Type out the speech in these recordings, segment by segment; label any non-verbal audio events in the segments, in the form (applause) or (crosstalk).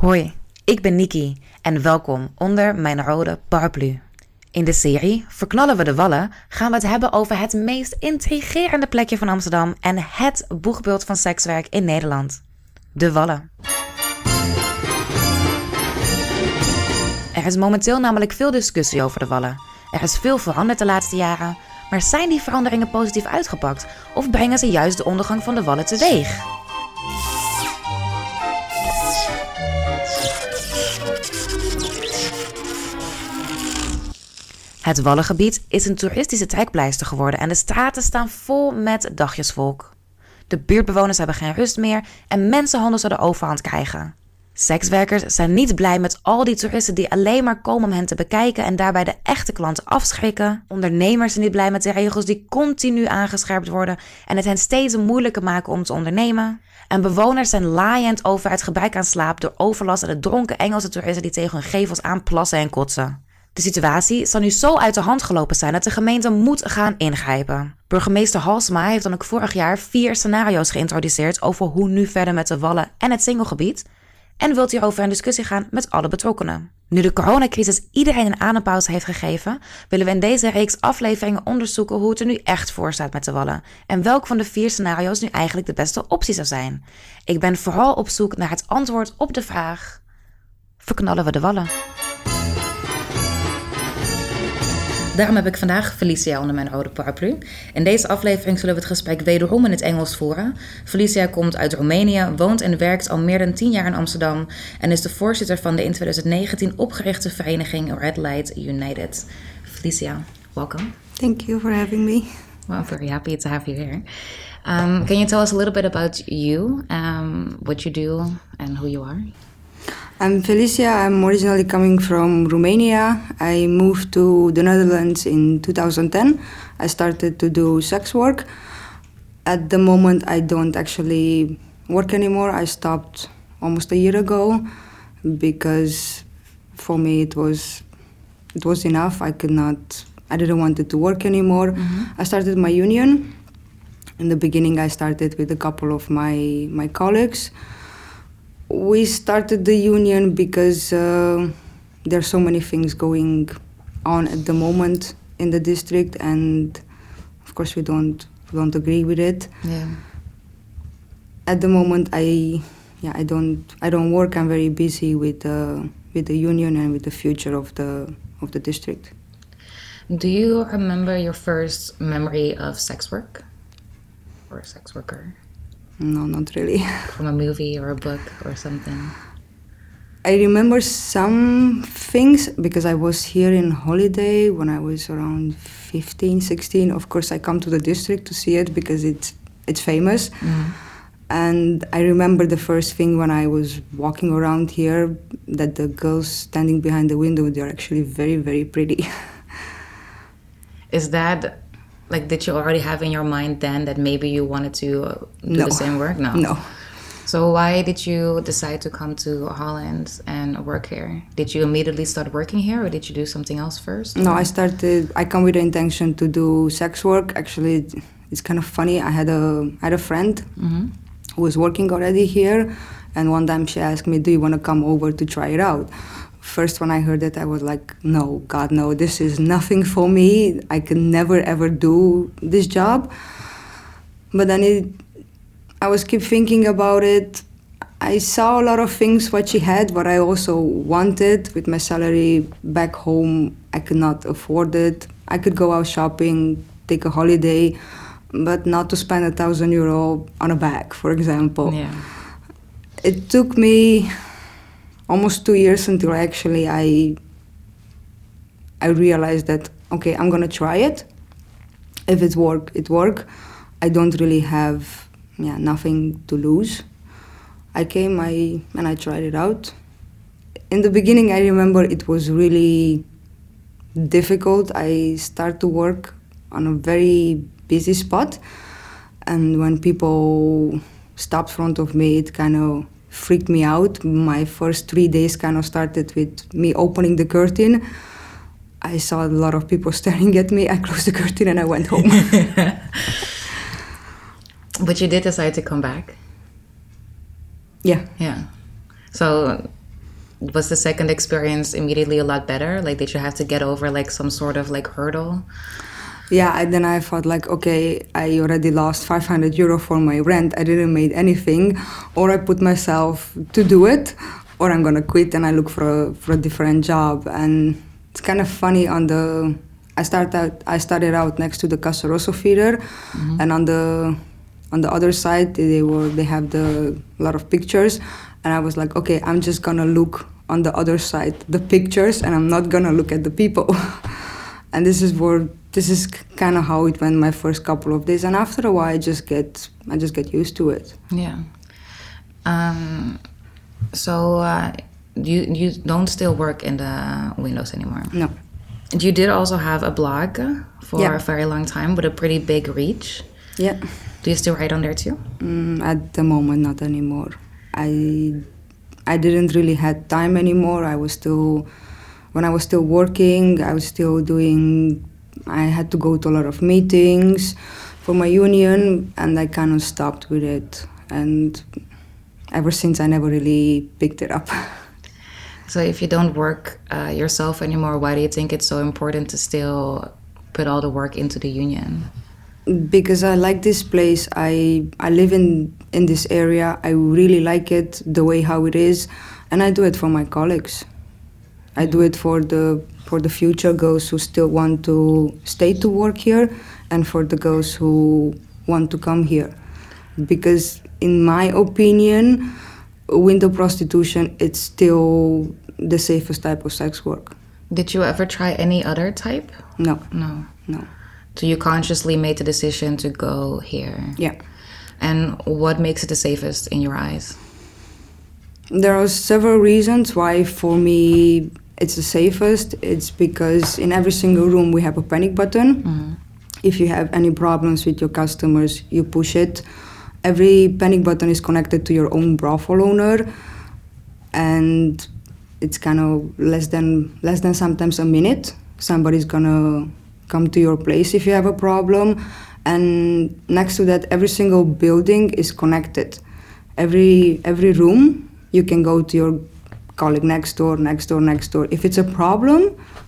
Hoi, ik ben Niki en welkom onder mijn rode paraplu. In de serie Verknallen we de Wallen gaan we het hebben over het meest intrigerende plekje van Amsterdam en het boegbeeld van sekswerk in Nederland. De Wallen. Er is momenteel namelijk veel discussie over de Wallen. Er is veel veranderd de laatste jaren, maar zijn die veranderingen positief uitgepakt of brengen ze juist de ondergang van de Wallen teweeg? Het Wallengebied is een toeristische trekpleister geworden en de straten staan vol met dagjesvolk. De buurtbewoners hebben geen rust meer en mensenhandel zou de overhand krijgen. Sekswerkers zijn niet blij met al die toeristen die alleen maar komen om hen te bekijken en daarbij de echte klanten afschrikken. Ondernemers zijn niet blij met de regels die continu aangescherpt worden en het hen steeds moeilijker maken om te ondernemen. En bewoners zijn laaiend over het gebrek aan slaap door overlast en de dronken Engelse toeristen die tegen hun gevels aanplassen en kotsen. De situatie zal nu zo uit de hand gelopen zijn dat de gemeente moet gaan ingrijpen. Burgemeester Halsma heeft dan ook vorig jaar vier scenario's geïntroduceerd over hoe nu verder met de wallen en het singelgebied. En wilt hierover in discussie gaan met alle betrokkenen. Nu de coronacrisis iedereen een adempauze heeft gegeven, willen we in deze reeks afleveringen onderzoeken hoe het er nu echt voor staat met de wallen. En welk van de vier scenario's nu eigenlijk de beste optie zou zijn. Ik ben vooral op zoek naar het antwoord op de vraag: verknallen we de wallen? Daarom heb ik vandaag Felicia onder mijn rode paraplu. In deze aflevering zullen we het gesprek wederom in het Engels voeren. Felicia komt uit Roemenië, woont en werkt al meer dan 10 jaar in Amsterdam en is de voorzitter van de in 2019 opgerichte vereniging Red Light United. Felicia, welcome. Thank you for having me. Well, I'm very happy to have you here. Um, can you tell us a little bit about you, um, what you do, and who you are? I'm Felicia. I'm originally coming from Romania. I moved to the Netherlands in 2010. I started to do sex work. At the moment, I don't actually work anymore. I stopped almost a year ago because for me it was it was enough. I could not. I didn't want it to work anymore. Mm-hmm. I started my union. In the beginning, I started with a couple of my my colleagues we started the union because uh, there are so many things going on at the moment in the district, and of course we don't we don't agree with it. Yeah. At the moment, I yeah I don't I don't work. I'm very busy with uh, with the union and with the future of the of the district. Do you remember your first memory of sex work or a sex worker? No, not really. From a movie or a book or something? I remember some things because I was here in holiday when I was around 15, 16. Of course, I come to the district to see it because it's it's famous. Mm-hmm. And I remember the first thing when I was walking around here that the girls standing behind the window they're actually very very pretty. (laughs) Is that like did you already have in your mind then that maybe you wanted to uh, do No. the same work? No. no. So why did you decide to come to Holland and work here? Did you immediately start working here, or did you do something else first? No, I started. I come with the intention to do sex work. Actually, it's kind of funny. I had a I had a friend who was working already here, and one time she asked me, "Do you want to come over to try it out?" First, when I heard it, I was like, "No, God, no! This is nothing for me. I can never ever do this job." But then it, I was keep thinking about it. I saw a lot of things what she had, what I also wanted. With my salary back home, I could not afford it. I could go out shopping, take a holiday, but not to spend a thousand euro on a bag, for example. Yeah. It took me almost two years until actually I I realized that okay, I'm gonna try it. If it work, it work. I don't really have yeah nothing to lose. I came, I and I tried it out. In the beginning, I remember it was really difficult. I start to work on a very busy spot, and when people stopped front of me, it kind of freaked me out. My first three days kind of started with me opening the curtain. I saw a lot of people (laughs) staring at me. I closed the curtain and I went home. (laughs) But you did decide to come back. yeah. Yeah. So was the second experience immediately a lot better? Like, did you have to get over like some sort of like hurdle? Yeah, and then I thought like, okay, I already lost 500 euro for my rent. I didn't make anything, or I put myself to do it, or I'm gonna quit and I look for a, for a different job. And it's kind of funny on the I started I started out next to the Casa Rosso theater, mm-hmm. and on the on the other side they were they have the lot of pictures, and I was like, okay, I'm just gonna look on the other side the pictures, and I'm not gonna look at the people. (laughs) and this is where this is kind of how it went my first couple of days, and after a while, I just get I just get used to it. Yeah. Um. So. Uh, you you don't still work in the windows anymore. No. And you did also have a blog for yeah. a very long time with a pretty big reach. Yeah. Do you still write on there too? Mm, at the moment, not anymore. I I didn't really had time anymore. I was still when I was still working. I was still doing. I had to go to a lot of meetings for my union, and I kind of stopped with it. And ever since, I never really picked it up. (laughs) So if you don't work uh, yourself anymore, why do you think it's so important to still put all the work into the union? Because I like this place. I I live in in this area. I really like it the way how it is, and I do it for my colleagues. I do it for the for the future girls who still want to stay to work here, and for the girls who want to come here. Because in my opinion, window prostitution it's still the safest type of sex work. Did you ever try any other type? No. No. No. So you consciously made the decision to go here. Yeah. And what makes it the safest in your eyes? There are several reasons why for me it's the safest. It's because in every single room we have a panic button. Mm-hmm. If you have any problems with your customers, you push it every panic button is connected to your own brothel owner and it's kind of less than less than sometimes a minute somebody's gonna come to your place if you have a problem and next to that every single building is connected every every room you can go to your colleague next door next door next door. If it's a problem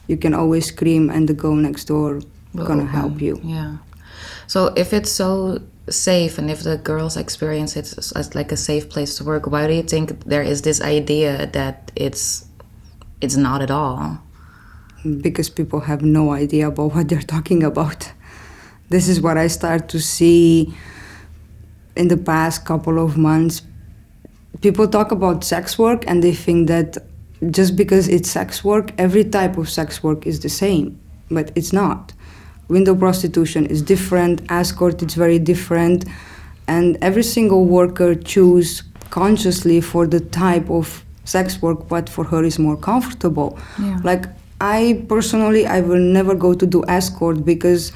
you can always scream and the girl next door will gonna open. help you. Yeah. So if it's so safe and if the girls experience it as like a safe place to work why do you think there is this idea that it's it's not at all? Because people have no idea about what they're talking about. This is what i start to see in the past couple of months people talk about sex work and they think that just because it's sex work every type of sex work is the same but it's not window prostitution is different, escort is very different, and every single worker choose consciously for the type of sex work what for her is more comfortable. Yeah. Like I personally, I will never go to do escort because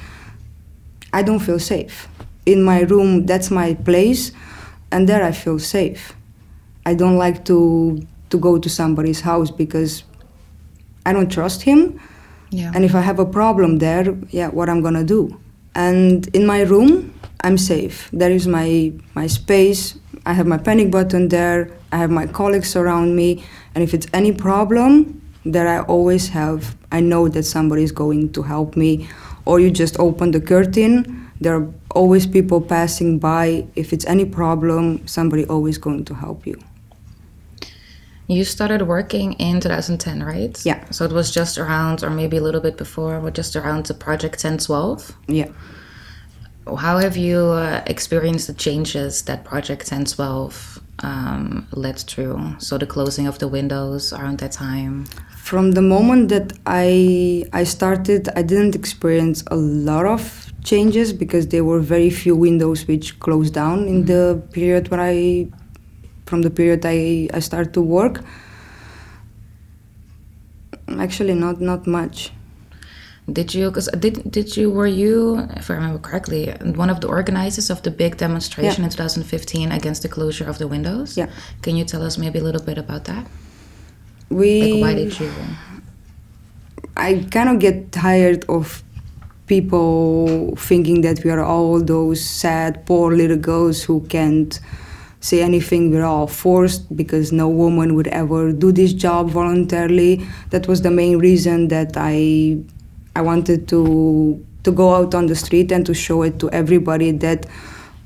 I don't feel safe. In my room, that's my place, and there I feel safe. I don't like to to go to somebody's house because I don't trust him yeah. And if I have a problem there, yeah, what I'm gonna do? And in my room, I'm safe. There is my my space. I have my panic button there. I have my colleagues around me, and if it's any problem, there I always have. I know that somebody is going to help me. Or you just open the curtain. There are always people passing by. If it's any problem, somebody always going to help you. You started working in 2010, right? Yeah. So it was just around, or maybe a little bit before, but just around the project 1012? Yeah. How have you uh, experienced the changes that Project 1012 um, led through? So the closing of the windows around that time? From the moment that I I started, I didn't experience a lot of changes because there were very few windows which closed down in mm-hmm. the period when I from the period I, I started to work. Actually, not not much. Did you? Cause did did you? Were you, if I remember correctly, one of the organizers of the big demonstration yeah. in 2015 against the closure of the windows? Yeah. Can you tell us maybe a little bit about that? We. Like, why did you? I kind of get tired of people thinking that we are all those sad, poor little girls who can't say anything. We're all forced because no woman would ever do this job voluntarily. That was the main reason that I I wanted to to go out on the street and to show it to everybody that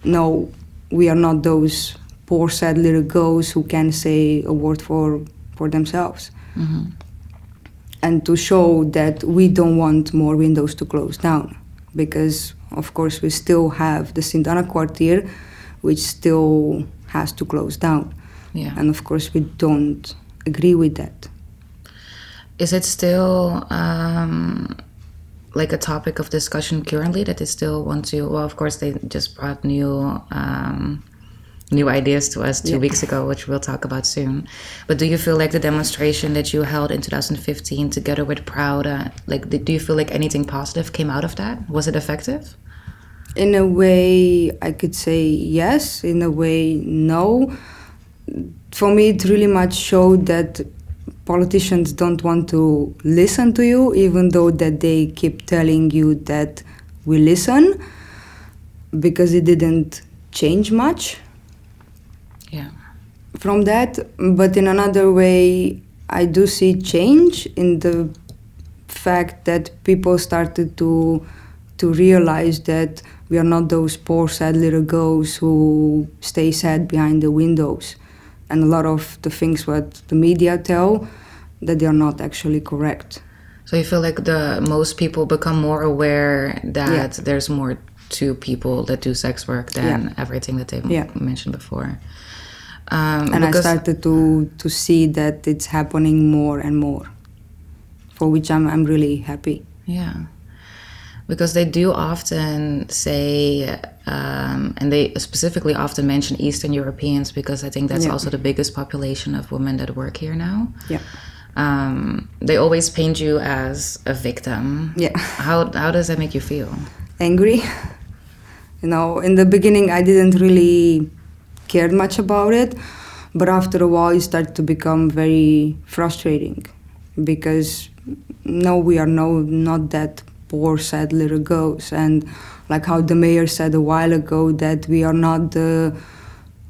no, we are not those poor sad little girls who can say a word for for themselves. Mm-hmm. And to show that we don't want more windows to close down because of course we still have the Sintana quartier which still has to close down. Yeah. And of course, we don't agree with that. Is it still um, like a topic of discussion currently that they still want to? Well, of course, they just brought new um, new ideas to us two Yeah. weeks ago, which we'll talk about soon. But do you feel like the demonstration that you held in 2015 together with Proud, uh, like, do you feel like anything positive came out of that? Was it effective? In a way, I could say yes. In a way, no. For me, it really much showed that politicians don't want to listen to you, even though that they keep telling you that we listen, because it didn't change much. Yeah. from that but in another way i do see change in the fact that people started to to realize that we are not those poor sad little girls who stay sad behind the windows and a lot of the things what the media tell that they are not actually correct So you feel like the most people become more aware that there's more to people that do sex work than Yeah. everything that they Yeah. mentioned before. Um, and i started to to see that it's happening more and more for which i'm, I'm really happy Yeah. Because they do often say, um, and they specifically often mention Eastern Europeans because I think that's Yeah. also the biggest population of women that work here now. yeah Um, they always paint you as a victim. yeah How, how does that make you feel? angry. You know, in the beginning, I didn't really care much about it, but after a while, it started to become very frustrating because no, we are no not that poor, sad little girls, and like how the mayor said a while ago that we are not the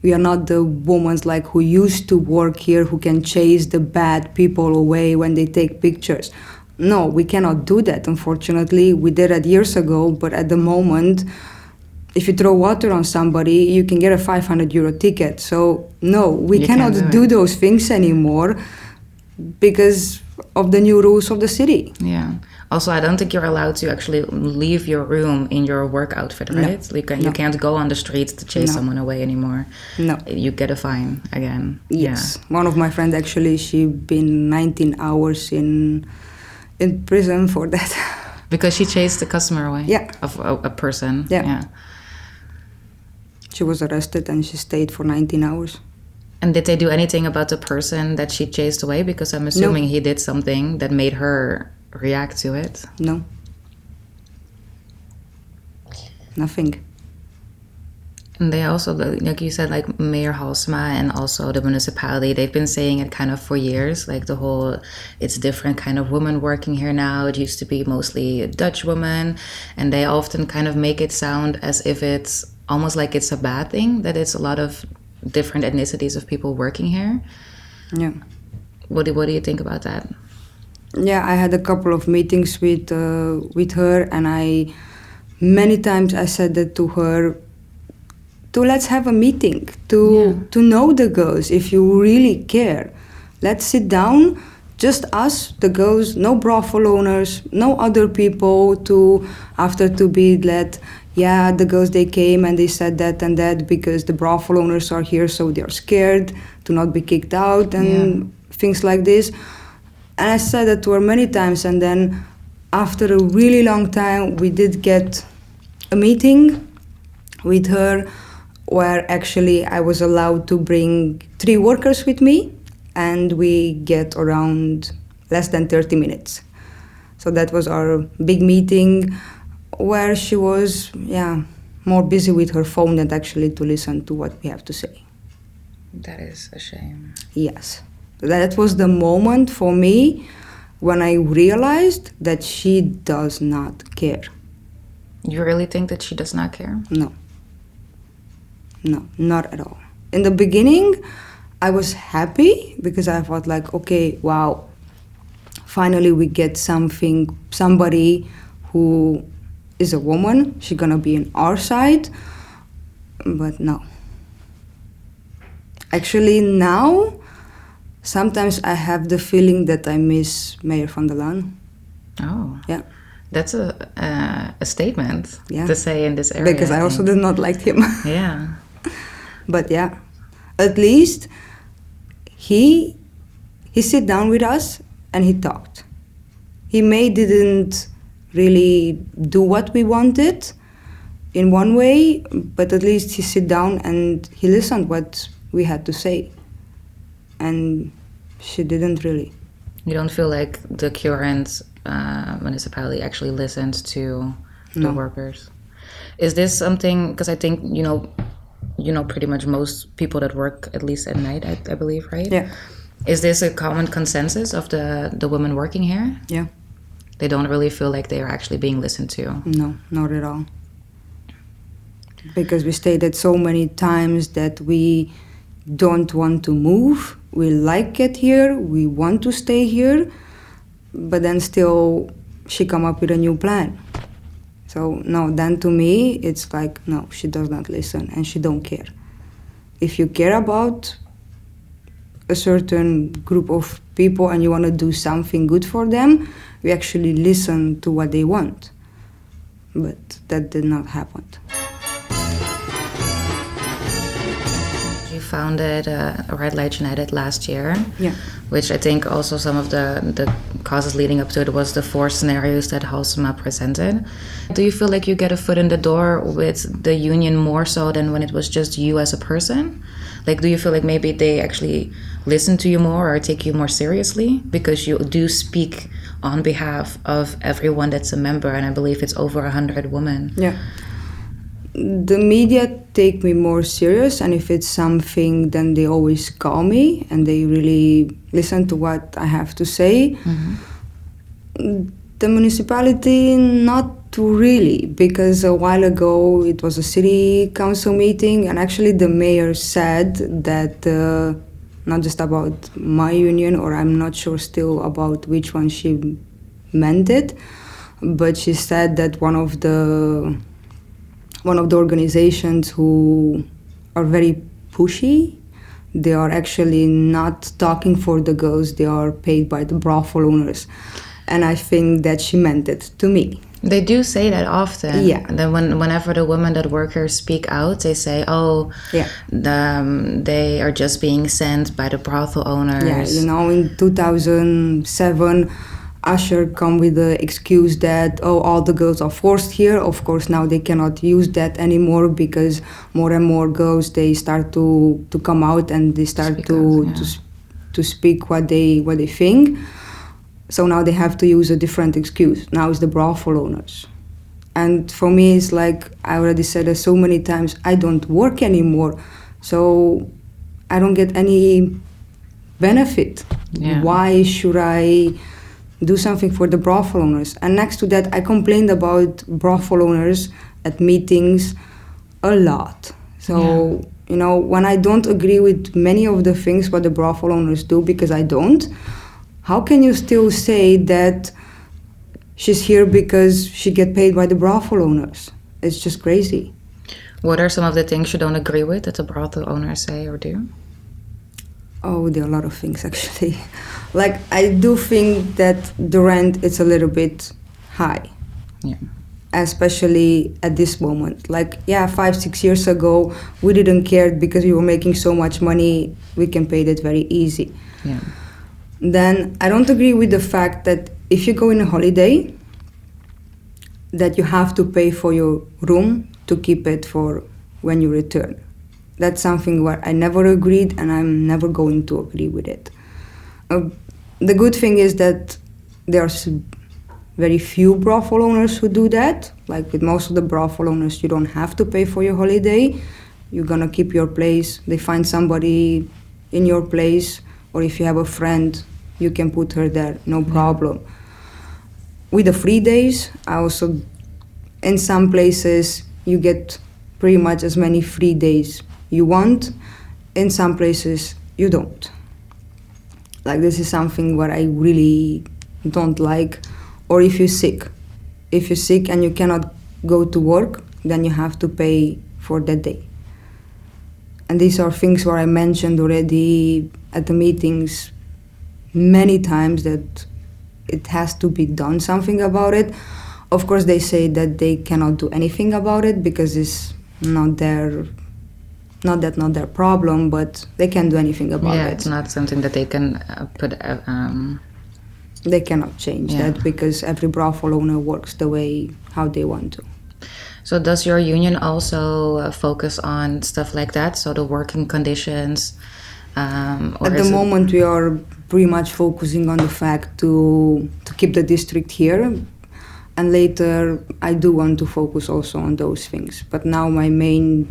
we are not the women like who used to work here who can chase the bad people away when they take pictures. No we cannot do that unfortunately. We did it years ago but at the moment if you throw water on somebody you can get a 500 euro ticket. So no we You cannot do do those things anymore because of the new rules of the city. Yeah. Also, I don't think you're allowed to actually leave your room in your work outfit, right? You, can, you No. can't go on the streets to chase No. someone away anymore. no You get a fine again. Yes, one of my friends actually she been 19 hours in in prison for that. (laughs) Because she chased a customer away. Yeah. Of a, a person. Yeah. yeah. she was arrested and she stayed for 19 hours. And did they do anything about the person that she chased away? Because I'm assuming he did something that made her react to it. No. Nothing. And they also, like you said, like Mayor Halsema and also the municipality, they've been saying it kind of for years. Like the whole, it's different kind of women working here now. It used to be mostly a Dutch women. And they often kind of make it sound as if it's almost like it's a bad thing, that it's a lot of different ethnicities of people working here. Yeah. What do, what do you think about that? Yeah, I had a couple of meetings with uh, with her, and I many times I said that to her. To let's have a meeting to to know the girls if you really care. Let's sit down, just us, the girls, no brothel owners, no other people to after to be let. Yeah, the girls they came and they said that and that because the brothel owners are here, so they're scared to not be kicked out and Yeah. things like this. And I said that to her many times, and then after a really long time, we did get a meeting with her where actually I was allowed to bring three workers with me, and we get around less than 30 minutes. So that was our big meeting where she was, yeah, more busy with her phone than actually to listen to what we have to say. That is a shame. Yes. That was the moment for me when I realized that she does not care. You really think that she does not care? No. No, not at all. in the beginning, I was happy because I thought like, okay, wow, finally we get something, somebody who is a woman. She's gonna be on our side, but no. Actually, now sometimes I have the feeling that I miss Mayor van der Laan. Oh, Yeah, that's a uh, a statement Yeah. to say in this area. because I also did not like him. (laughs) Yeah. but yeah, at least he he sit down with us and he talked. He may didn't really do what we wanted in one way, but at least he sit down and he listened what we had to say. And she didn't really. You don't feel like the current uh, municipality actually listens to the No. workers. Is this something? Because I think you know, you know, pretty much most people that work at least at night. I, I believe, right? Yeah, Is this a common consensus of the the women working here? yeah, They don't really feel like they are actually being listened to. no, not at all. Because we stated so many times that we don't want to move. We like it here. We want to stay here. But then still, she come up with a new plan. So no, then to me, it's like no, she does not listen and she don't care. If you care about a certain group of people and you want to do something good for them, we actually listen to what they want. But that did not happen. Founded uh, Red Light United last year. Yeah. which I think also some of the, the causes leading up to it was the four scenarios that Halsema presented. Do you feel like you get a foot in the door with the union more so than when it was just you as a person? Like, do you feel like maybe they actually listen to you more or take you more seriously because you do speak on behalf of everyone that's a member, and I believe it's over a hundred women. Yeah. The media take me more serious, and if it's something, then they always call me and they really listen to what I have to say. The municipality, not really, because a while ago it was a city council meeting, and actually the mayor said that. Uh, not just about my union, or I'm not sure still about which one she meant it, but she said that one of the one of the organizations who are very pushy they are actually not talking for the girls they are paid by the brothel owners and i think that she meant it to me They do say that often. Yeah. And then when whenever the women that work here speak out, they say, "Oh, Yeah. the, um, they are just being sent by the brothel owners." yeah you know in 2007 Asscher come with the excuse that oh all the girls are forced here. Of course now they cannot use that anymore because more and more girls they start to to come out and they start Speak to out, yeah. to to speak what they what they think. So now they have to use a different excuse. Now it's the brothel owners. And for me, it's like I already said it so many times. I don't work anymore, so I don't get any benefit. Yeah. Why should I do something for the brothel owners? And next to that, I complained about brothel owners at meetings a lot. So you know, when I don't agree with many of the things what the brothel owners do, because I don't, how can you still say that she's here because she get paid by the brothel owners? It's just crazy. What are some of the things you don't agree with that the brothel owners say or do? Oh, there are a lot of things actually. (laughs) like I do think that the rent is a little bit high, Yeah. especially at this moment. Like yeah, five six years ago, we didn't care because we were making so much money. We can pay that very easy. Yeah. Then I don't agree with the fact that if you go on a holiday, that you have to pay for your room to keep it for when you return. That's something where I never agreed, and I'm never going to agree with it. Uh, the good thing is that there's very few brothel owners who do that. Like with most of the brothel owners, you don't have to pay for your holiday. You're gonna keep your place. They find somebody in your place, or if you have a friend, you can put her there, no problem. With the free days, I also, in some places, you get pretty much as many free days you want. in some places you don't. Like this is something what I really don't like. Or if you're sick, if you're sick and you cannot go to work, then you have to pay for that day. And these are things where I mentioned already at the meetings many times that it has to be done something about it. Of course, they say that they cannot do anything about it because it's not their not that not their problem, but they can't do anything about yeah, it. it's not something that they can uh, put. Uh, um, they cannot change Yeah. that because every brothel owner works the way how they want to. so, does your union also uh, focus on stuff like that? So, the working conditions. Um, At the moment, we are pretty much focusing on the fact to to keep the district here, and later I do want to focus also on those things. But now my main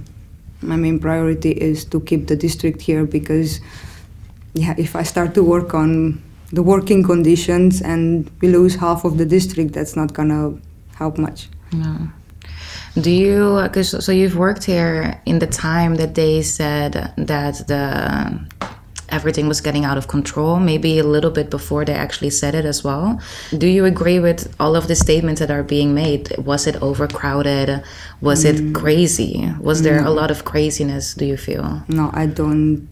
my main priority is to keep the district here because, yeah, if I start to work on the working conditions and we lose half of the district, that's not gonna help much. No. Do you, because so you've worked here in the time that they said that the everything was getting out of control, maybe a little bit before they actually said it as well. Do you agree with all of the statements that are being made? Was it overcrowded? Was it mm. crazy? Was there a mm. lot of craziness, do you feel? No, I don't.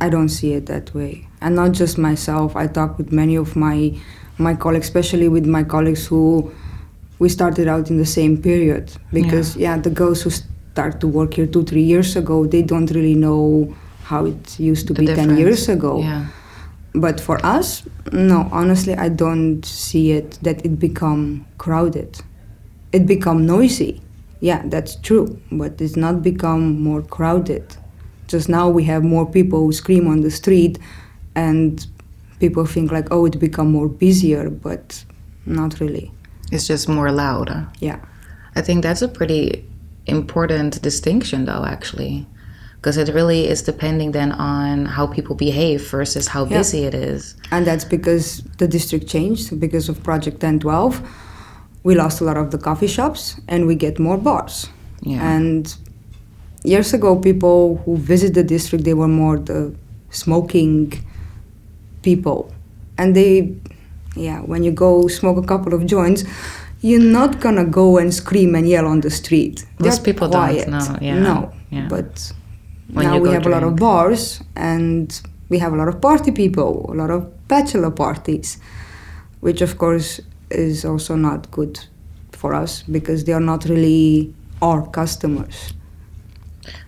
I don't see it that way. And not just myself. I talk with many of my my colleagues, especially with my colleagues who we started out in the same period. Because yeah, the girls who start to work here two, three years ago, they don't really know how it used to The be ten years ago. Yeah. But for us, no, honestly, I don't see it that it become crowded. It become noisy. Yeah, that's true, but it's not become more crowded. Just now we have more people who scream on the street and people think like, oh, it become more busier, but not really. It's just more loud. Yeah. I think that's a pretty important distinction, though, actually. Because it really is depending then on how people behave versus how Yeah. busy it is. And that's because the district changed because of Project 1012. We lost a lot of the coffee shops and we get more bars. Yeah. And years ago, people who visit the district, they were more the smoking people. And they, yeah, when you go smoke a couple of joints, you're not gonna go and scream and yell on the street. Most They're people don't, quiet. no, yeah, No, yeah. but now you we have a lot of bars and we have a lot of party people, a lot of bachelor parties, which of course is also not good for us because they are not really our customers.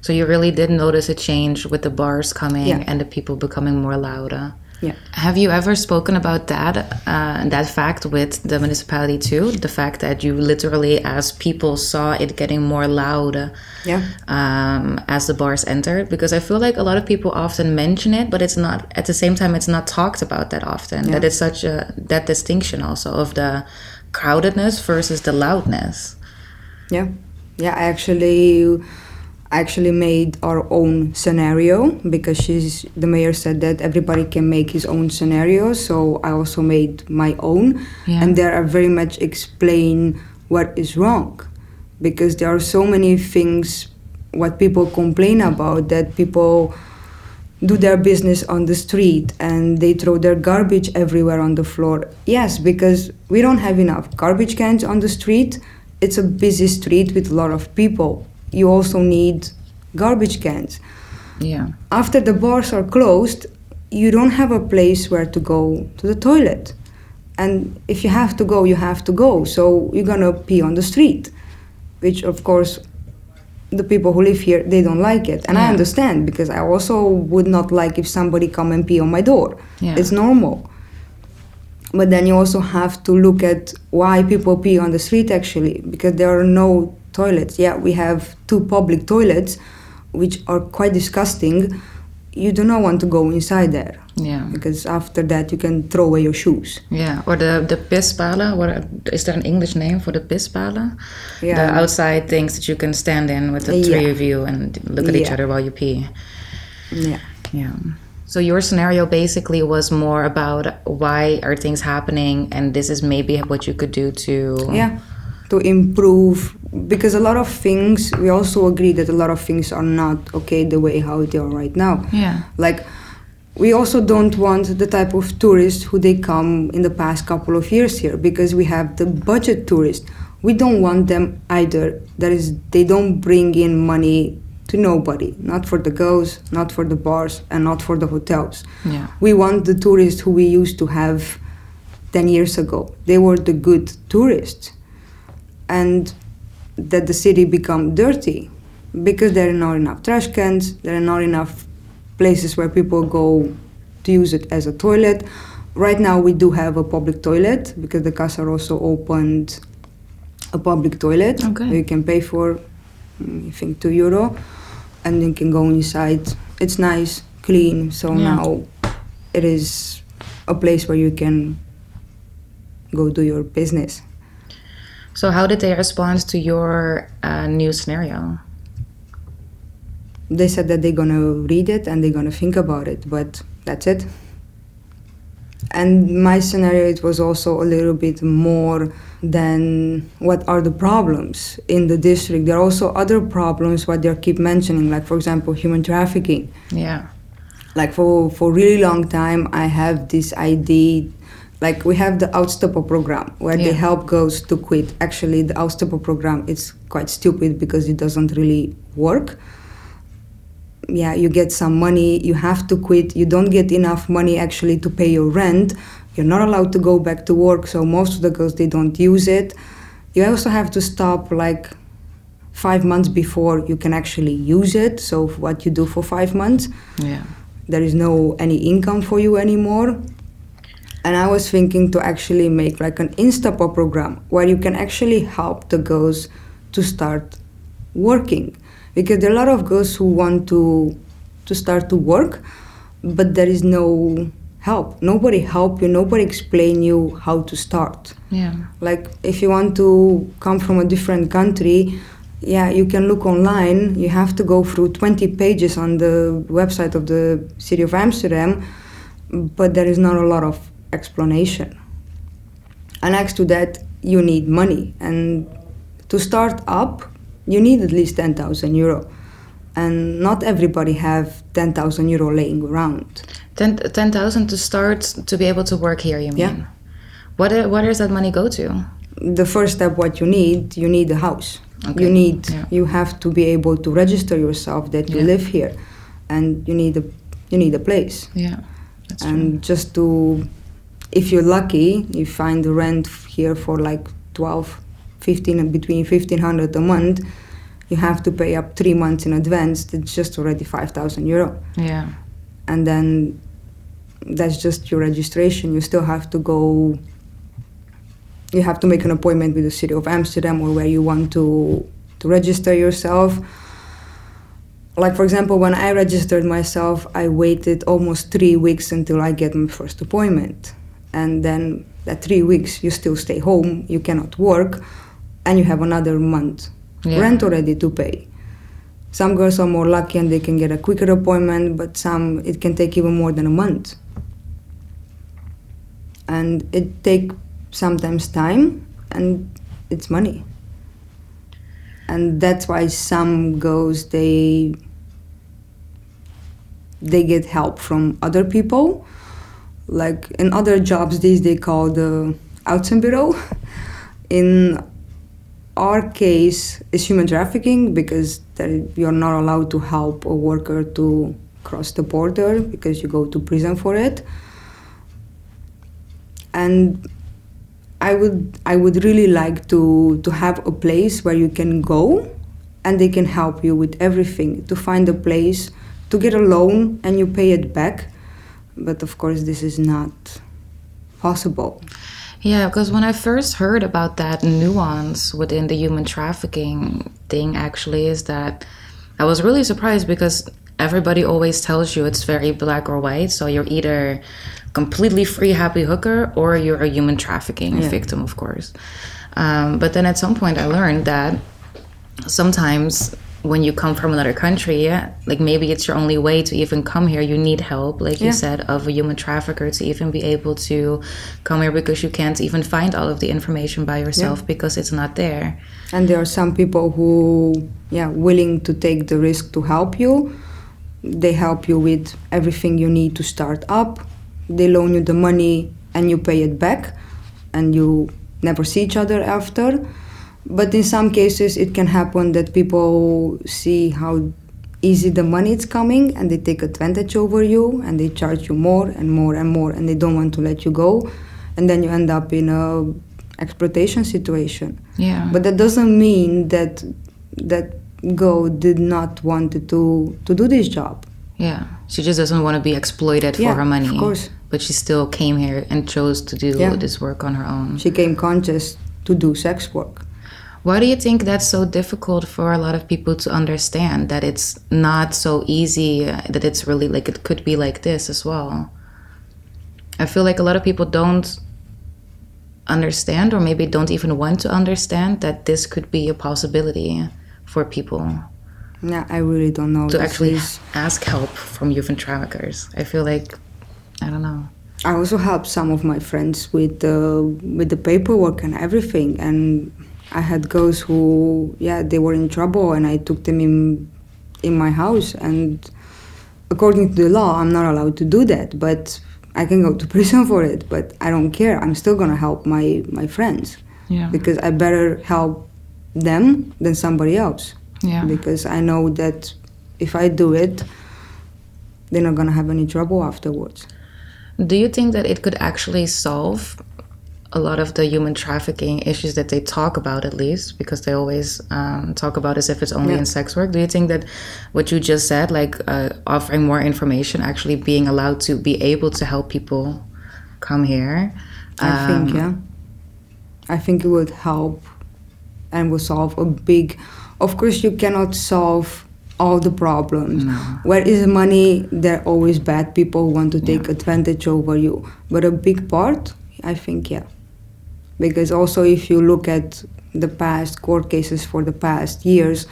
So you really did notice a change with the bars coming Yeah. and the people becoming more louder. Yeah. Have you ever spoken about that, uh, that fact with the municipality too? The fact that you literally, as people saw it getting more loud Yeah. um, as the bars entered? Because I feel like a lot of people often mention it, but it's not, at the same time, it's not talked about that often. Yeah. That it's such a, that distinction also of the crowdedness versus the loudness. Yeah, yeah. I actually, actually made our own scenario because she's the mayor said that everybody can make his own scenario. So I also made my own, Yeah. and there I very much explain what is wrong, because there are so many things what people complain about that people do their business on the street and they throw their garbage everywhere on the floor. Yes, because we don't have enough garbage cans on the street. It's a busy street with a lot of people. You also need garbage cans. Yeah. After the bars are closed, you don't have a place where to go to the toilet. And if you have to go, you have to go. So you're gonna pee on the street, which of course the people who live here they don't like it and i understand because i also would not like if somebody come and pee on my door Yeah. it's normal but then you also have to look at why people pee on the street actually because there are no toilets yeah we have two public toilets which are quite disgusting you do not want to go inside there Yeah. because after that you can throw away your shoes Yeah, or the the pispalen. What is there an English name for the pispalen? Yeah. The outside things that you can stand in with the Yeah. three of you and look at each other while you pee. yeah Yeah. So your scenario basically was more about why are things happening, and this is maybe what you could do to. yeah to improve because a lot of things we also agree that a lot of things are not okay the way how they are right now. Yeah. like we also don't want the type of tourists who they come in the past couple of years here because we have the budget tourists. We don't want them either. That is they don't bring in money to nobody. Not for the girls not for the bars and not for the hotels. Yeah. we want the tourists who we used to have 10 years ago. They were the good tourists. And that the city become dirty because there are not enough trash cans there are not enough places where people go to use it as a toilet right now we do have a public toilet because the casa also opened a public toilet Okay. you can pay for mm, i think 2 euro and you can go inside it's nice clean so Yeah. now it is a place where you can go do your business So how did they respond to your uh, new scenario? they said that they're gonna read it and they're gonna think about it but that's it and my scenario it was also a little bit more than what are the problems in the district there are also other problems what they keep mentioning like for example human trafficking Yeah. like for for really long time i have this idea like we have the outstopper program where they help girls to quit. Actually the outstopper program is quite stupid because it doesn't really work. Yeah you get some money you have to quit. You don't get enough money actually to pay your rent. You're not allowed to go back to work so most of the girls they don't use it. You also have to stop like five months before you can actually use it. So what you do for five months Yeah. there is no any income for you anymore and i was thinking to actually make like an instapop program where you can actually help the girls to start working. Because there are a lot of girls who want to to start to work but there is no help. Nobody help you nobody explain you how to start. Yeah. like if you want to come from a different country yeah you can look online. You have to go through 20 pages on the website of the city of amsterdam but there is not a lot of explanation and next to that you need money and to start up you need at least 10000 euro and not everybody have 10000 euro laying around Ten ten thousand to start to be able to work here. You mean? Yeah. What Where does that money go to? the first step what you need you need a house Okay, you need yeah. you have to be able to register yourself that you Yeah. live here and you need a you need a place Yeah. That's true. and just to if you're lucky you find the rent here for like 12 15 and between 1500 a month you have to pay up three months in advance. It's just already 5000 euro. Yeah. and then that's just your registration. You still have to go you have to make an appointment with the city of amsterdam or where you want to to register yourself. Like for example when i registered myself i waited almost three weeks until i get my first appointment and then that three weeks you still stay home you cannot work and you have another month Yeah. rent already to pay some girls are more lucky and they can get a quicker appointment, but some it can take even more than a month. And it take sometimes time and it's money. And that's why some girls they they get help from other people. Like in other jobs these they call the uitzendbureau. (laughs) In our case is human trafficking because you're not allowed to help a worker to cross the border because you go to prison for it. And i would i would really like to to have a place where you can go and they can help you with everything. To find a place to get a loan and you pay it back but of course this is not possible Yeah, because when I first heard about that nuance within the human trafficking thing, actually, is that I was really surprised because everybody always tells you it's very black or white. So you're either completely free, happy hooker, or you're a human trafficking Yeah. victim, of course. Um, but then at some point, I learned that sometimes when you come from another country, yeah, like maybe it's your only way to even come here. You need help, like Yeah. you said, of a human trafficker to even be able to come here because you can't even find all of the information by yourself because it's not there. and there are some people who yeah willing to take the risk to help you they help you with everything you need to start up they loan you the money and you pay it back and you never see each other after but in some cases it can happen that people see how easy the money is coming and they take advantage over you and they charge you more and more and more and they don't want to let you go and then you end up in a exploitation situation Yeah. but that doesn't mean that that girl did not want to to do this job. yeah. She just doesn't want to be exploited for Yeah, her money. of course. But she still came here and chose to do Yeah. this work on her own. She came conscious to do sex work. Why do you think that's so difficult for a lot of people to understand that it's not so easy, uh, that it's really like it could be like this as well? I feel like a lot of people don't understand, or maybe don't even want to understand, that this could be a possibility for people Yeah, I really don't know. to actually is- ask help from human traffickers. I feel like, I don't know. I also help some of my friends with the with the paperwork and everything, and I had girls who, yeah, they were in trouble, and I took them in in my house, and according to the law, I'm not allowed to do that, but I can go to (laughs) prison for it. But I don't care. I'm still gonna help my my friends Yeah. because I better help them than somebody else. Yeah. Because I know that if I do it, they're not gonna have any trouble afterwards. Do you think that it could actually solve a lot of the human trafficking issues that they talk about, at least, because they always um, talk about as if it's only Yeah. in sex work? Do you think that what you just said, like uh, offering more information, actually being allowed to be able to help people come here? I think, um, yeah. I think it would help and will solve a big. Of course, you cannot solve all the problems. No. Where is the money? There are always bad people who want to take advantage over you. But a big part, I think, yeah. Because also, if you look at the past court cases for the past years,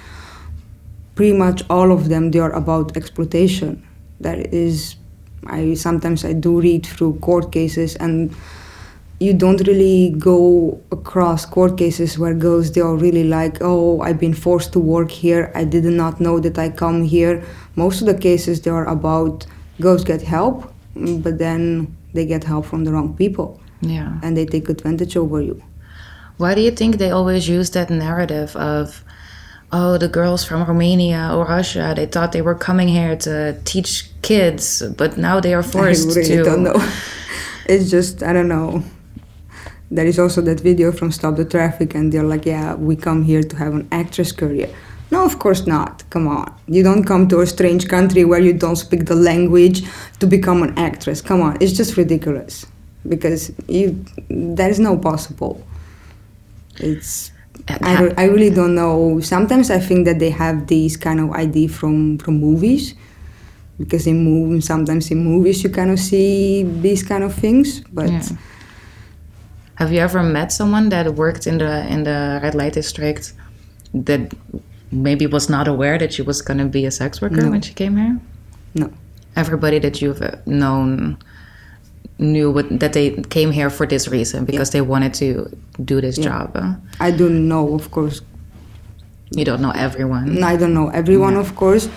pretty much all of them they are about exploitation. That is, I sometimes I do read through court cases and you don't really go across court cases where girls they are really like oh i've been forced to work here. I did not know that i come here. Most of the cases they are about girls get help but then they get help from the wrong people Yeah. and they take advantage over you. Why do you think they always use that narrative of, oh, the girls from Romania or Russia, they thought they were coming here to teach kids, but now they are (laughs) forced i really to. don't know. (laughs) It's just i don't know. There is also that video from stop the traffic and they're like yeah we come here to have an actress career. No of course not. Come on. You don't come to a strange country where you don't speak the language to become an actress. Come on. It's just ridiculous because you that is no possible it's I, re- I really don't know sometimes i think that they have these kind of idea from from movies because in movies sometimes in movies you kind of see these kind of things but Yeah. Have you ever met someone that worked in the in the red light district that maybe was not aware that she was going to be a sex worker No. when she came here? no Everybody that you've uh, known knew what, that they came here for this reason because they wanted to do this Yeah. job. i don't know of course You don't know everyone. I don't know everyone, of course,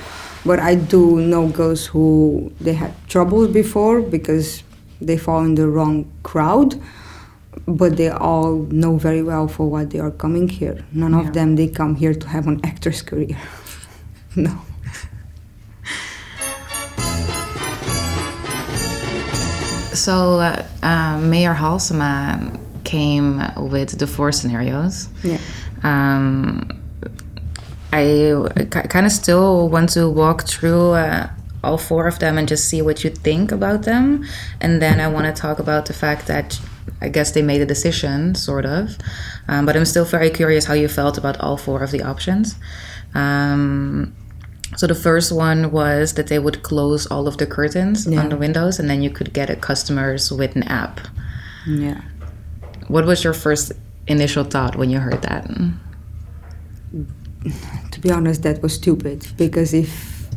but I do know girls who they had troubles before because they fall in the wrong crowd. But they all know very well for what they are coming here. None Yeah. of them they come here to have an actress career. (laughs) no. So uh, uh, Mayor Halsema came with the four scenarios. Yeah. Um, I kind of still want to walk through uh, all four of them and just see what you think about them. And then I want to talk about the fact that I guess they made a decision, sort of. Um, but I'm still very curious how you felt about all four of the options. Um, so the first one was that they would close all of the curtains Yeah. on the windows and then you could get a customers with an app. Yeah. What was your first initial thought when you heard that? To to be honest, that was stupid because if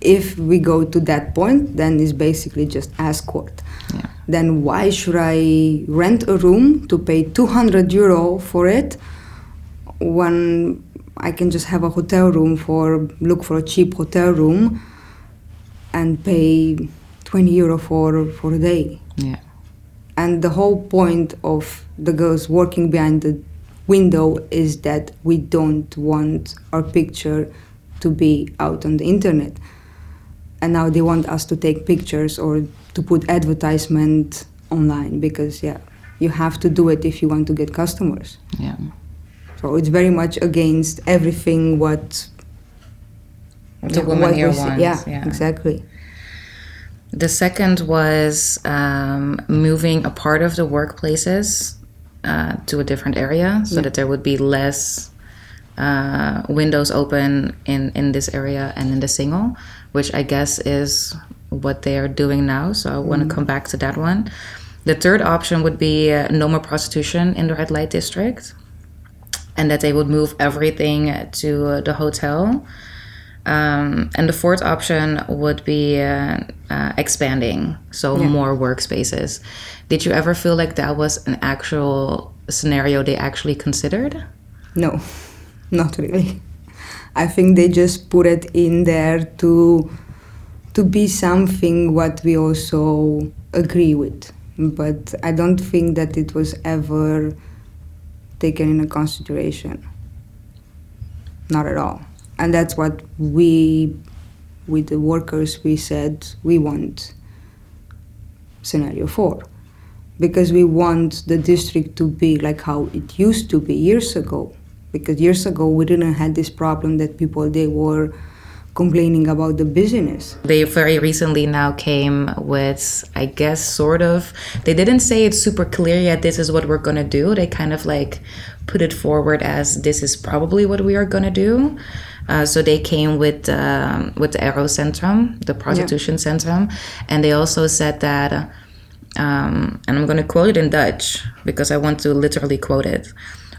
if we go to that point, then it's basically just escort. Yeah. Then why should I rent a room to pay 200 euro for it when I can just have a hotel room for look for a cheap hotel room and pay 20 euro for for a day. Yeah. And the whole point of the girls working behind the window is that we don't want our picture to be out on the internet. And now they want us to take pictures or to put advertisement online because yeah, you have to do it if you want to get customers. Yeah. So it's very much against everything what The yeah, woman what here wants. Yeah, yeah. exactly. The second was um, moving a part of the workplaces uh, to a different area so Yeah. that there would be less uh, windows open in, in this area and in the single, which I guess is what they are doing now. So I want to come back to that one. The third option would be uh, no more prostitution in the red light district, and that they would move everything to the hotel. Um, and the fourth option would be uh, uh, expanding, so Yeah. more workspaces. Did you ever feel like that was an actual scenario they actually considered? No, (laughs) not really. I think they just put it in there to to be something what we also agree with. But I don't think that it was ever taken into consideration. Not at all. And that's what we with the workers we said we want scenario 4 because we want the district to be like how it used to be years ago because years ago we didn't have this problem that people they were complaining about the business They very recently now came with, I guess, sort of. They didn't say it's super clear yet. This is what we're gonna do. They kind of like put it forward as this is probably what we are gonna do. Uh, so they came with um, with the Aero Centrum, the prostitution centrum, and they also said that. Um, and I'm going to quote it in Dutch because I want to literally quote it.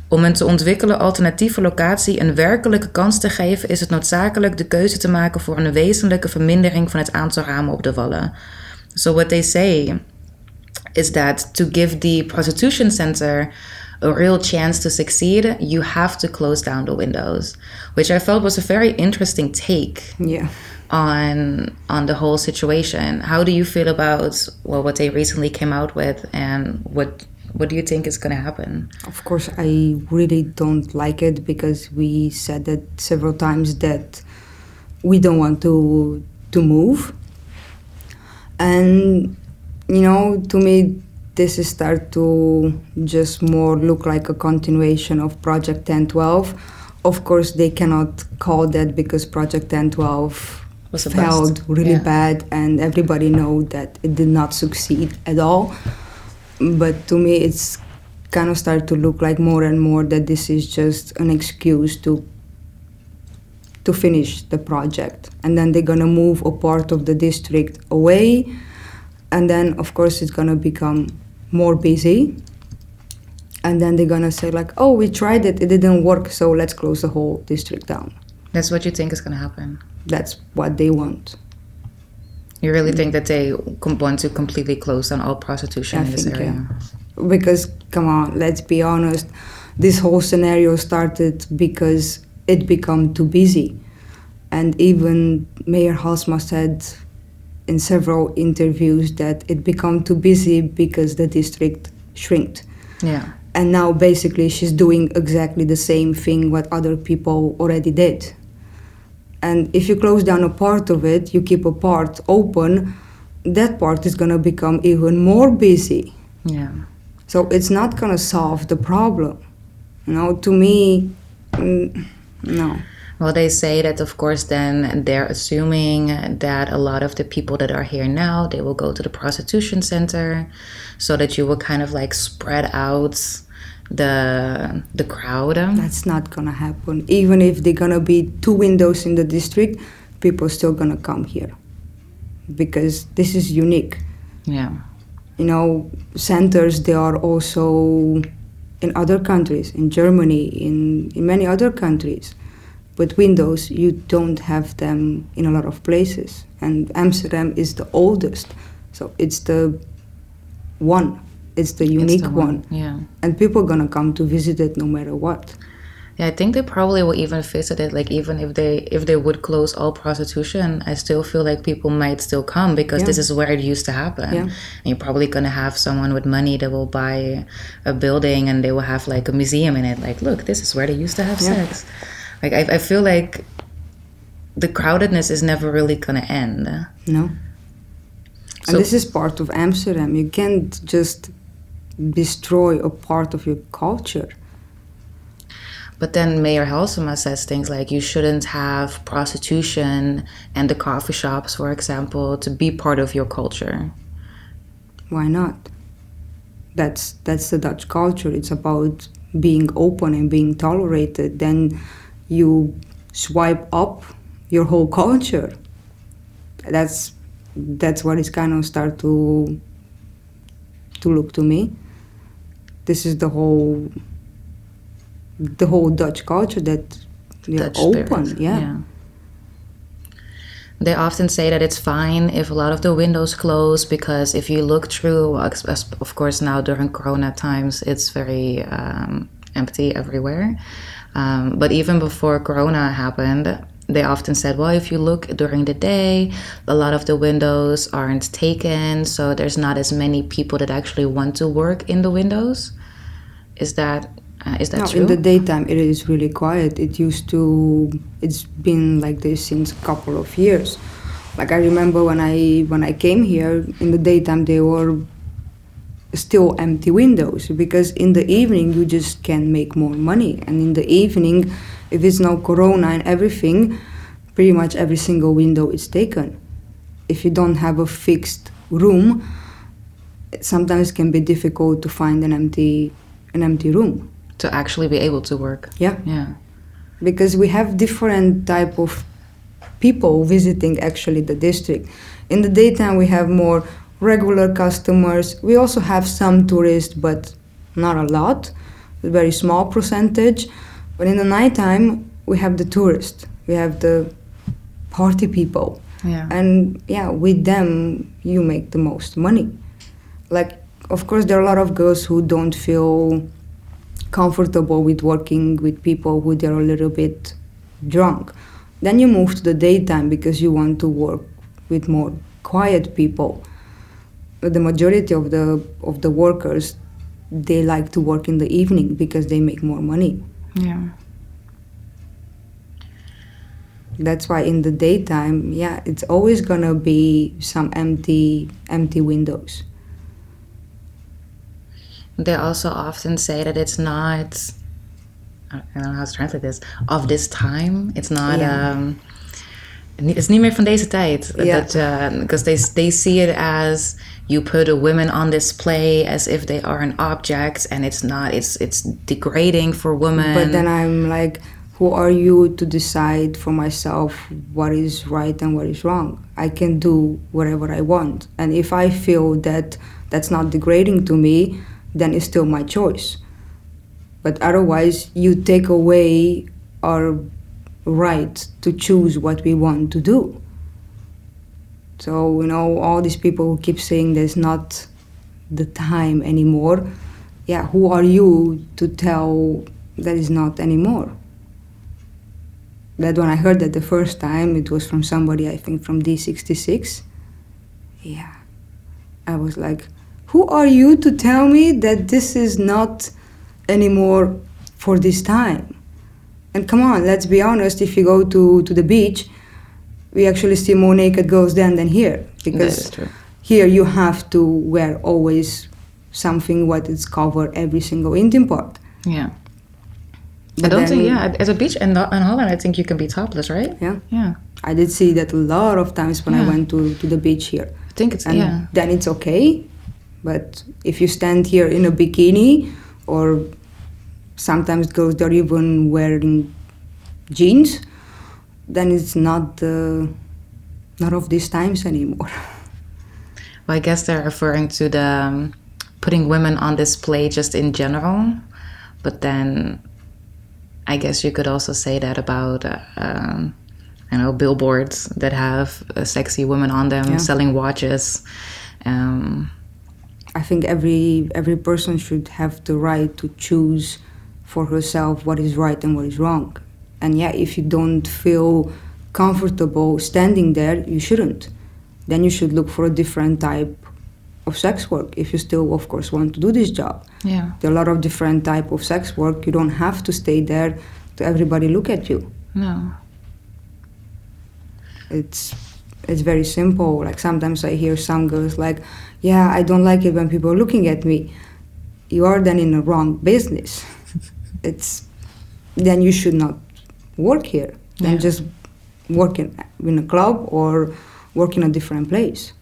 Om een te ontwikkelen alternatieve locatie een werkelijke kans te geven, is het noodzakelijk de keuze te maken voor een wezenlijke vermindering van het aantal ramen op de wallen. So what they say is that to give the prostitution center a real chance to succeed, you have to close down the windows, which I felt was a very interesting take yeah on on the whole situation. How do you feel about well what they recently came out with, and what what do you think is going to happen? of course i really don't like it because we said that several times that we don't want to to move and you know to me this is start to just more look like a continuation of project 1012 of course they cannot call that because project 1012 Was failed really Yeah. bad and everybody know that it did not succeed at all but to me it's kind of start to look like more and more that this is just an excuse to to finish the project. And then they're gonna move a part of the district away. And then of course it's gonna become more busy. And then they're gonna say like oh we tried it. It didn't work so let's close the whole district down. That's what you think is going to happen. that's what they want You really think mm. that they want to completely close down all prostitution I in this think, area? yeah. because come on let's be honest this whole scenario started because it became too busy and even mayor halsema said in several interviews that it became too busy because the district shrinked Yeah. and now basically she's doing exactly the same thing what other people already did and if you close down a part of it you keep a part open that part is going to become even more busy. Yeah. so it's not going to solve the problem. You know to me mm, no. Well, they say that, of course, then they're assuming that a lot of the people that are here now, they will go to the prostitution center so that you will kind of like spread out the the crowd. that's not going to happen even if they're going to be two windows in the district people are still going to come here because this is unique Yeah. you know centers they are also in other countries in germany in, in many other countries But windows, you don't have them in a lot of places. And Amsterdam is the oldest. So it's the one. It's the unique the one. Yeah. And people are gonna come to visit it no matter what. Yeah, I think they probably will even visit it. Like even if they if they would close all prostitution, I still feel like people might still come because Yeah. this is where it used to happen. Yeah. And you're probably gonna have someone with money that will buy a building and they will have like a museum in it. Like, look, this is where they used to have Yeah. sex. Like I, I feel like the crowdedness is never really gonna end. No. So- and this is part of Amsterdam. You can't just destroy a part of your culture. But then Mayor Halsema says things like you shouldn't have prostitution and the coffee shops, for example, to be part of your culture. Why not? That's that's the Dutch culture. It's about being open and being tolerated. Then you swipe up your whole culture. That's that's what it's kind of start to to look to me. This is the whole the whole Dutch culture that you're Dutch open. spirit, yeah. They often say that it's fine if a lot of the windows close because if you look through, well, ex- ex- of course, now during Corona times, it's very um, empty everywhere. Um, but even before Corona happened, they often said, well, if you look during the day, a lot of the windows aren't taken, so there's not as many people that actually want to work in the windows. Is that uh, is that No, true? in the daytime it is really quiet. It used to. It's been like this since a couple of years. Like I remember when I when I came here in the daytime, there were still empty windows because in the evening you just can make more money. And in the evening, if it's now corona and everything, pretty much every single window is taken. If you don't have a fixed room, it sometimes can be difficult to find an empty an empty room. to actually be able to work. Yeah Yeah. because we have different type of people visiting actually the district in the daytime we have more regular customers we also have some tourists but not a lot a very small percentage but in the nighttime we have the tourists. We have the party people. Yeah. and yeah with them you make the most money. Like of course there are a lot of girls who don't feel comfortable with working with people who they're a little bit drunk. Then you move to the daytime because you want to work with more quiet people. But the majority of the of the workers they like to work in the evening because they make more money yeah. that's why in the daytime yeah it's always gonna be some empty empty windows They also often say that it's not. I don't know how to translate this. Of this time, it's not. Ja. Um, ni- it's niet meer van deze tijd. Because eh, they they see it as you put a woman on display as if they are an object, and it's not. It's it's degrading for women. but then i'm like who are you to decide for myself what is right and what is wrong i can do whatever i want and if i feel that that's not degrading to me then it's still my choice but otherwise you take away our right to choose what we want to do. So you know all these people who keep saying there's not the time anymore yeah who are you to tell that is not anymore? That when i heard that the first time it was from somebody i think from d66 yeah i was like who are you to tell me that this is not anymore for this time and come on let's be honest if you go to, to the beach we actually see more naked girls then than here because here you have to wear always something what is cover every single intim part Yeah. I don't think. Yeah, as a beach in, in Holland, I think you can be topless, right? yeah Yeah. i did see that a lot of times when i went to, to the beach here I think it's and yeah. then it's okay but if you stand here in a bikini or sometimes girls they're even wearing jeans then it's not uh, not of these times anymore (laughs) Well, I guess they're referring to the um, putting women on display just in general, but then I guess you could also say that about, uh, um, I know, billboards that have uh, sexy women on them Yeah. selling watches. Um, I think every every person should have the right to choose for herself what is right and what is wrong. And yeah, if you don't feel comfortable standing there, you shouldn't. Then you should look for a different type of sex work if you still of course want to do this job. yeah. There are a lot of different type of sex work. You don't have to stay there to everybody look at you. No. it's it's very simple like sometimes i hear some girls like yeah i don't like it when people are looking at me you are then in the wrong business it's then you should not work here then Yeah. just work in, in a club or work in a different place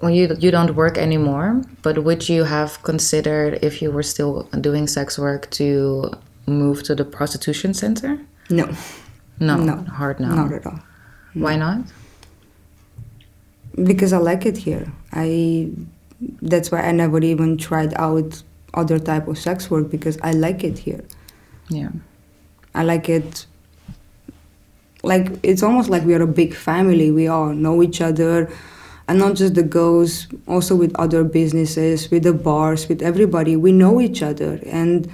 Well, you you don't work anymore, but would you have considered if you were still doing sex work to move to the prostitution center? no No, No. hard no. not at all Why not? because i like it here i that's why i never even tried out other type of sex work because i like it here Yeah. I like it. Like it's almost like we are a big family. We all know each other, and not just the girls. Also with other businesses, with the bars, with everybody. We know each other, and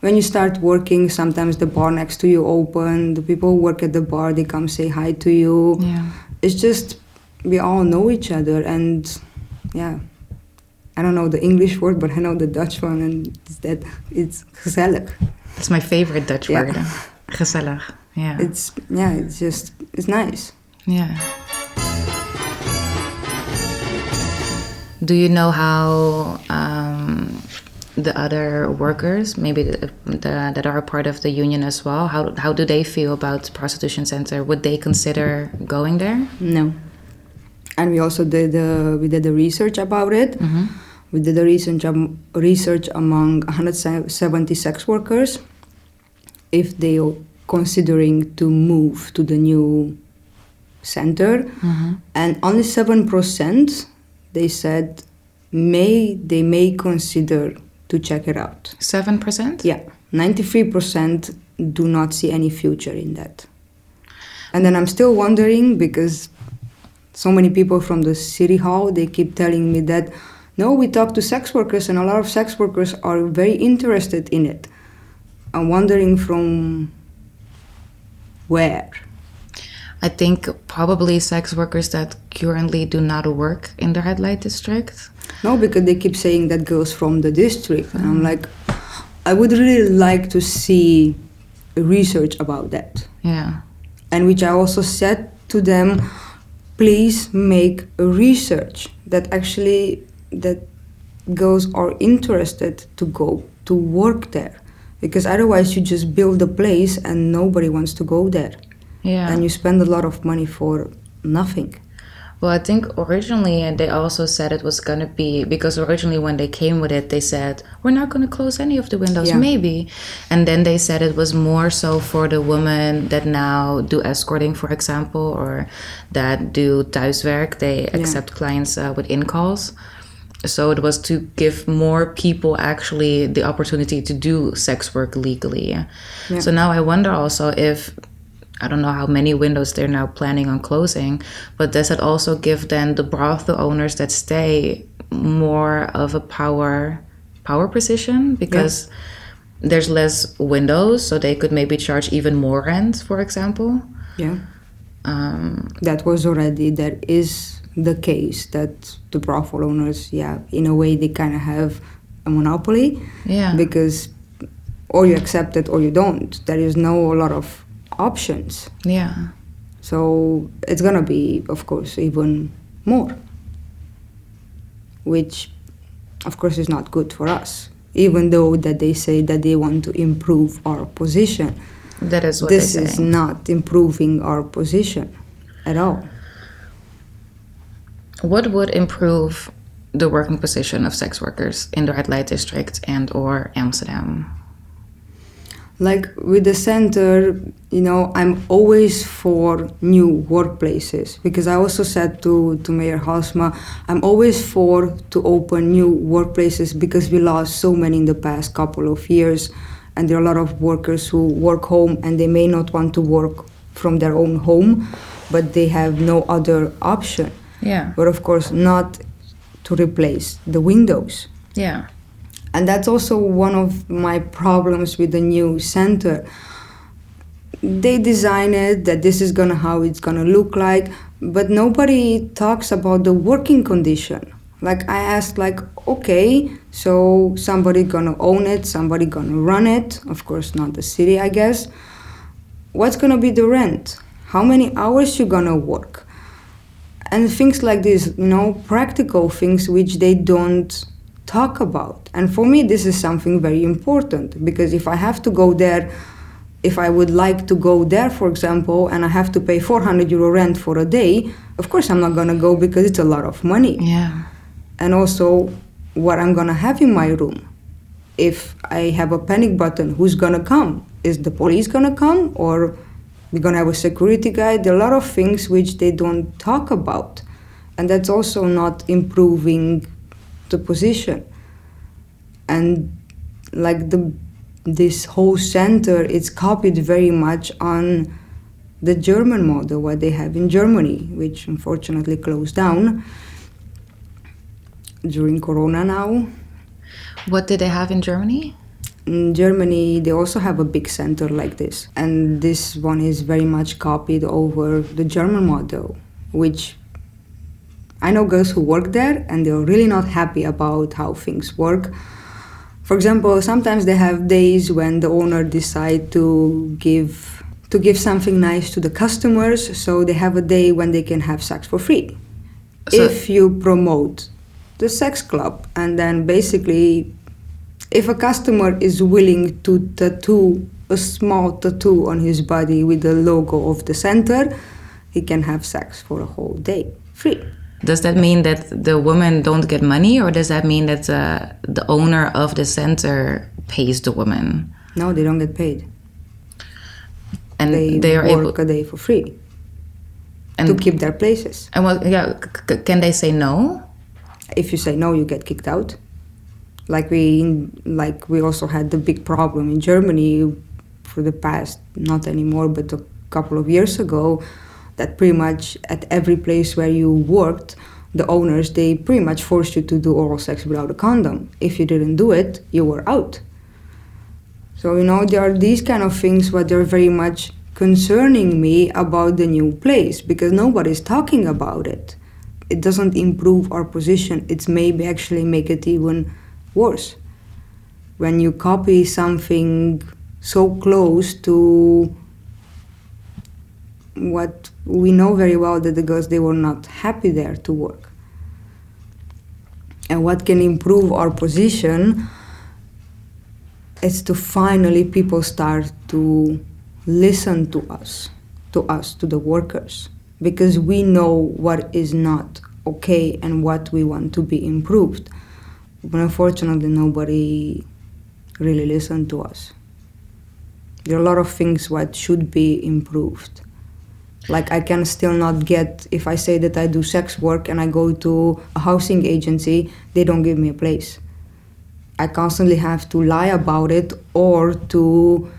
when you start working, sometimes the bar next to you open. The people who work at the bar they come say hi to you. Yeah. It's just we all know each other, and yeah. I don't know the English word, but I know the Dutch one, and it's that it's gezellig. It's my favorite Dutch Yeah. word. Gezellig. Yeah. It's yeah, it's just it's nice. yeah. Do you know how um, the other workers, maybe the, the, that are a part of the union as well, how, how do they feel about prostitution center? Would they consider going there? No. And we also did uh, we did the research about it. Mm-hmm. We did the research um, research among 170 sex workers if they are considering to move to the new center, Mm-hmm. and only seven percent they said may they may consider to check it out. Seven percent. Yeah, 93% do not see any future in that. And then I'm still wondering because so many people from the city hall they keep telling me that no, we talk to sex workers and a lot of sex workers are very interested in it. I'm wondering from where. I think probably sex workers that currently do not work in the red light district. No, because they keep saying that girls from the district. And I'm mm. like, I would really like to see research about that. Yeah. and which I also said to them, please make a research that actually that girls are interested to go to work there, because otherwise you just build a place and nobody wants to go there, Yeah. and you spend a lot of money for nothing. Well, I think originally and they also said it was gonna be because originally when they came with it, they said we're not gonna close any of the windows, Yeah. maybe, and then they said it was more so for the women that now do escorting, for example, or that do thuiswerk. They accept clients uh, with in calls. So it was to give more people actually the opportunity to do sex work legally. Yeah. So now I wonder also if I don't know how many windows they're now planning on closing, but does it also give then the brothel owners that stay more of a power power position because there's less windows, so they could maybe charge even more rent, for example. Yeah, Um, that was already that is the case that the brothel owners, yeah, in a way they kind of have a monopoly. yeah, because or you accept it or you don't. There is no a lot of options. yeah, So it's gonna be, of course, even more, which, of course, is not good for us. Even though that they say that they want to improve our position, that is what this is not improving our position at all. What would improve the working position of sex workers in the red light district and or Amsterdam? Like with the center you know i'm always for new workplaces because i also said to, to mayor halsema i'm always for to open new workplaces because we lost so many in the past couple of years and there are a lot of workers who work home and they may not want to work from their own home, but they have no other option. Yeah. But of course, not to replace the windows. Yeah. And that's also one of my problems with the new center. They design it that this is gonna how it's gonna look like, but nobody talks about the working condition. Like I asked, like, okay, so somebody gonna own it, somebody gonna run it. Of course, not the city, I guess. What's gonna be the rent? How many hours you gonna work? And things like this, you know, practical things which they don't talk about. And for me, this is something very important because if I have to go there, if I would like to go there, for example, and I have to pay 400 euro rent for a day, of course I'm not gonna go because it's a lot of money. Yeah. And also, what I'm gonna have in my room. If I have a panic button, who's gonna come? Is the police gonna come or we're gonna have a security guy? There are a lot of things which they don't talk about. And that's also not improving the position. And like the this whole center it's copied very much on the German model, what they have in Germany, which unfortunately closed down during Corona now. What did they have in Germany? In Germany, they also have a big center like this, and this one is very much copied over the German model, which I know girls who work there and they're really not happy about how things work. For example, sometimes they have days when the owner decide to give to give something nice to the customers, so they have a day when they can have sex for free. So- if you promote the sex club and then basically if a customer is willing to tattoo a small tattoo on his body with the logo of the center, he can have sex for a whole day free. Does that mean that the women don't get money, or does that mean that uh, the owner of the center pays the woman No, they don't get paid. and They, they, are work able? a day for free And to keep their places. and what? Yeah, c- c- can they say no? If you say no, you get kicked out. Like we, like we also had the big problem in Germany for the past, not anymore, but a couple of years ago, that pretty much at every place where you worked, the owners they pretty much forced you to do oral sex without a condom. If you didn't do it, you were out. So you know there are these kind of things, but they're very much concerning me about the new place because nobody's talking about it. It doesn't improve our position. It's maybe actually make it even worse. When you copy something so close to what we know very well that the girls they were not happy there to work. And what can improve our position is to finally people start to listen to us, to us, to the workers, because we know what is not okay and what we want to be improved. But unfortunately, nobody really listened to us. There are a lot of things what should be improved. Like I can still not get if I say that I do sex work and I go to a housing agency, they don't give me a place. I constantly have to lie about it or to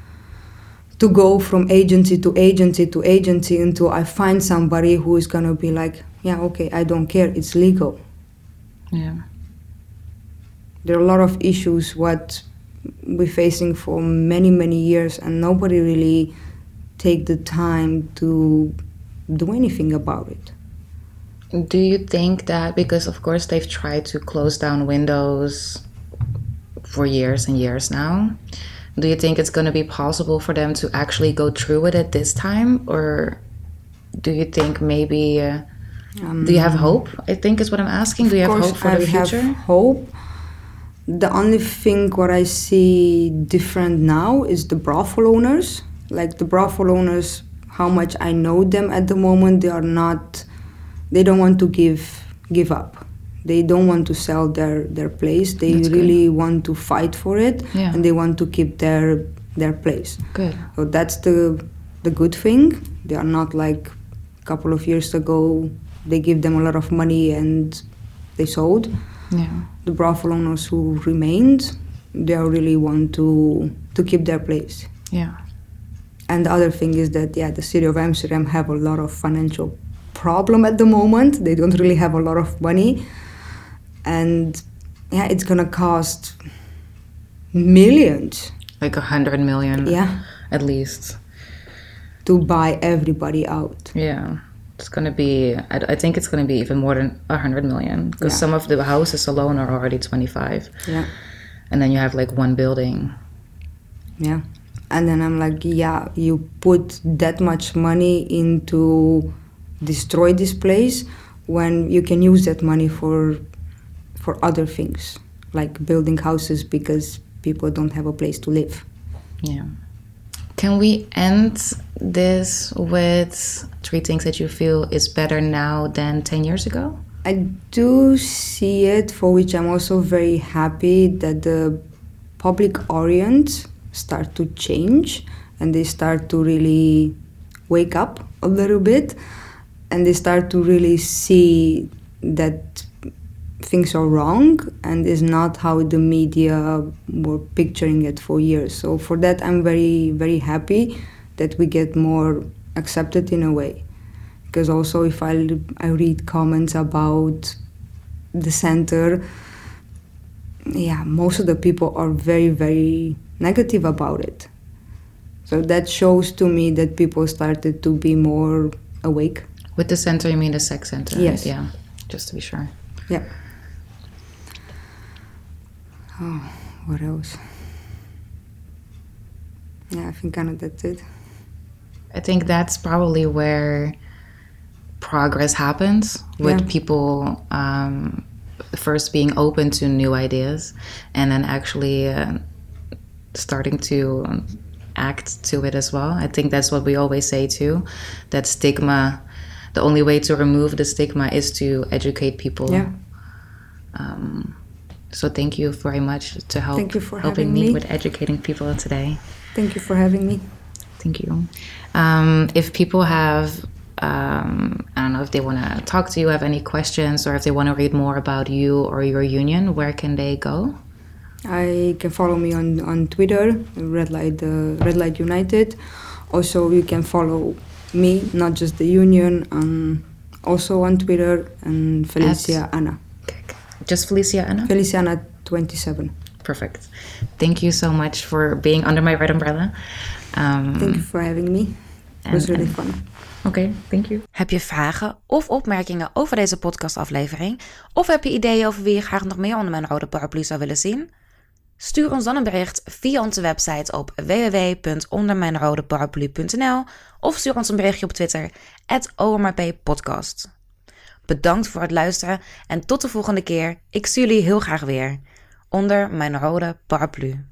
to go from agency to agency to agency until I find somebody who is gonna be like, yeah, okay, I don't care, it's legal. Yeah. There are a lot of issues what we're facing for many many years, and nobody really take the time to do anything about it. Do you think that because of course they've tried to close down windows for years and years now, do you think it's going to be possible for them to actually go through with it this time or do you think maybe uh, do you have hope? I think is what I'm asking. Do you have hope for I the future? have hope. The only thing what I see different now is the brothel owners. Like the brothel owners, how much I know them at the moment, they are not. They don't want to give give up. They don't want to sell their their place. They That's good. really want to fight for it, Yeah. and they want to keep their their place. Good. So that's the the good thing. They are not like a couple of years ago. They give them a lot of money and they sold Yeah. the brothel owners who remained, they really want to to keep their place. Yeah. And the other thing is that yeah, the city of Amsterdam have a lot of financial problem at the moment. They don't really have a lot of money, and yeah, it's gonna cost millions. Like a hundred million. Yeah, At least. to buy everybody out. Yeah. It's gonna be. I, I think it's gonna be even more than a hundred million because Yeah. some of the houses alone are already twenty five, Yeah, and then you have like one building. yeah. And then I'm like, yeah, you put that much money into destroy this place when you can use that money for for other things like building houses because people don't have a place to live. Yeah. Can we end this with three things that you feel is better now than 10 years ago? I do see it, for which I'm also very happy that the public audience start to change and they start to really wake up a little bit and they start to really see that things are wrong and is not how the media were picturing it for years. So for that I'm very very happy that we get more accepted in a way because also if I, I read comments about the center yeah most of the people are very very negative about it so that shows to me that people started to be more awake With the center, you mean the sex center? Yes. Right? Yeah. Just to be sure. yeah oh what else yeah i think kind of that's it I think that's probably where progress happens with Yeah. people um, first being open to new ideas and then actually uh, starting to act to it as well. I think that's what we always say too that stigma, the only way to remove the stigma is to educate people. yeah Um, so thank you very much to help Thank you for helping me me. with educating people today. thank you for having me Thank you. Um, if people have, um, I don't know, if they want to talk to you, have any questions, or if they want to read more about you or your union, where can they go? I can follow me on, on Twitter, Red Light, uh, Red Light United. Also, you can follow me, not just the union, um, also on Twitter, and Felicia Anna. Just Felicia Anna? Felicia Anna 27. Perfect. Thank you so much for being under my red umbrella. Um, Thank you for having me. It was really and- fun. Oké, thank you. Heb je vragen of opmerkingen over deze podcastaflevering? Of heb je ideeën over wie je graag nog meer onder mijn rode paraplu zou willen zien? Stuur ons dan een bericht via onze website op www.ondermijnrodeparaplu.nl of stuur ons een berichtje op Twitter, @omrppodcast. Bedankt voor het luisteren en tot de volgende keer. Ik zie jullie heel graag weer. Onder mijn rode paraplu.